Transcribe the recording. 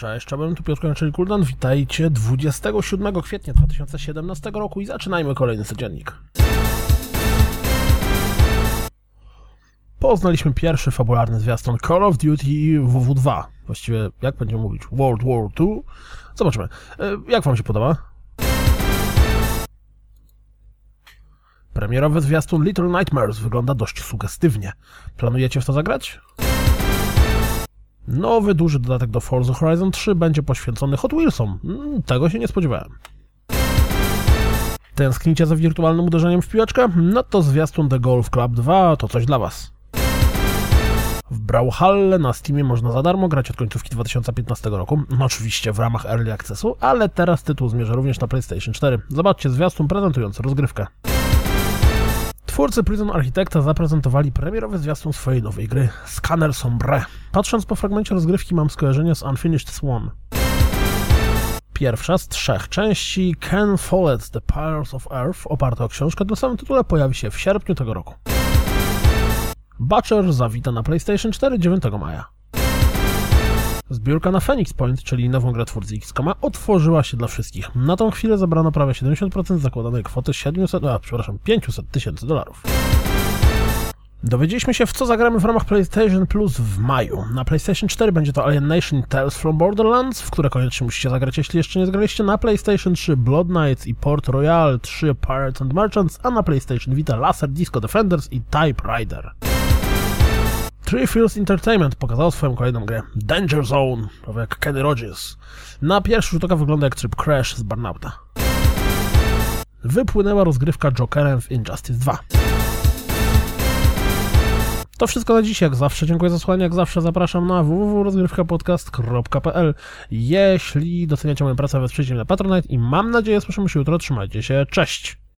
Cześć, czołem, tu Piotr czyli Kuldan. Witajcie 27 kwietnia 2017 roku i zaczynajmy kolejny codziennik. Poznaliśmy pierwszy fabularny zwiastun Call of Duty WW2. Właściwie, jak będziemy mówić? World War II? Zobaczymy. E, Jak wam się podoba? Premierowy zwiastun Little Nightmares wygląda dość sugestywnie. Planujecie w to zagrać? Nowy duży dodatek do Forza Horizon 3 będzie poświęcony Hot Wheelsom. Mm, Tego się nie spodziewałem. Tęsknicie za wirtualnym uderzeniem w piłeczkę? No to zwiastun The Golf Club 2 to coś dla Was. W Brawlhalle na Steamie można za darmo grać od końcówki 2015 roku, no oczywiście w ramach Early Accessu, ale teraz tytuł zmierza również na PlayStation 4. Zobaczcie zwiastun prezentujący rozgrywkę. Twórcy Prison Architecta zaprezentowali premierowy zwiastun swojej nowej gry Scanner Sombre. Patrząc po fragmencie rozgrywki mam skojarzenie z Unfinished Swan. Pierwsza z trzech części Ken Follett's The Pirates of Earth, oparta o książkę do samym tytule, pojawi się w sierpniu tego roku. Butcher zawita na PlayStation 4 9 maja. Zbiórka na Phoenix Point, czyli nową grę twórcy XCOMa, otworzyła się dla wszystkich. Na tą chwilę zabrano prawie 70% zakładanej kwoty 700, a, przepraszam, 500 tysięcy dolarów. Dowiedzieliśmy się, w co zagramy w ramach PlayStation Plus w maju. Na PlayStation 4 będzie to Alienation Tales from Borderlands, w które koniecznie musicie zagrać, jeśli jeszcze nie zgraliście. Na PlayStation 3 Blood Knights i Port Royal 3 Pirates and Merchants, a na PlayStation Vita Laser Disco Defenders i Type Rider. Three Fields Entertainment pokazało swoją kolejną grę Danger Zone, prawie jak Kenny Rogers. Na pierwszy rzut oka wygląda jak tryb Crash z Burnouta. Wypłynęła rozgrywka Jokerem w Injustice 2. To wszystko na dziś, jak zawsze. Dziękuję za słuchanie, jak zawsze zapraszam na www.rozgrywkapodcast.pl Jeśli doceniacie moją pracę, wesprzyjcie mnie na Patronite i mam nadzieję słyszymy się jutro. Trzymajcie się, cześć!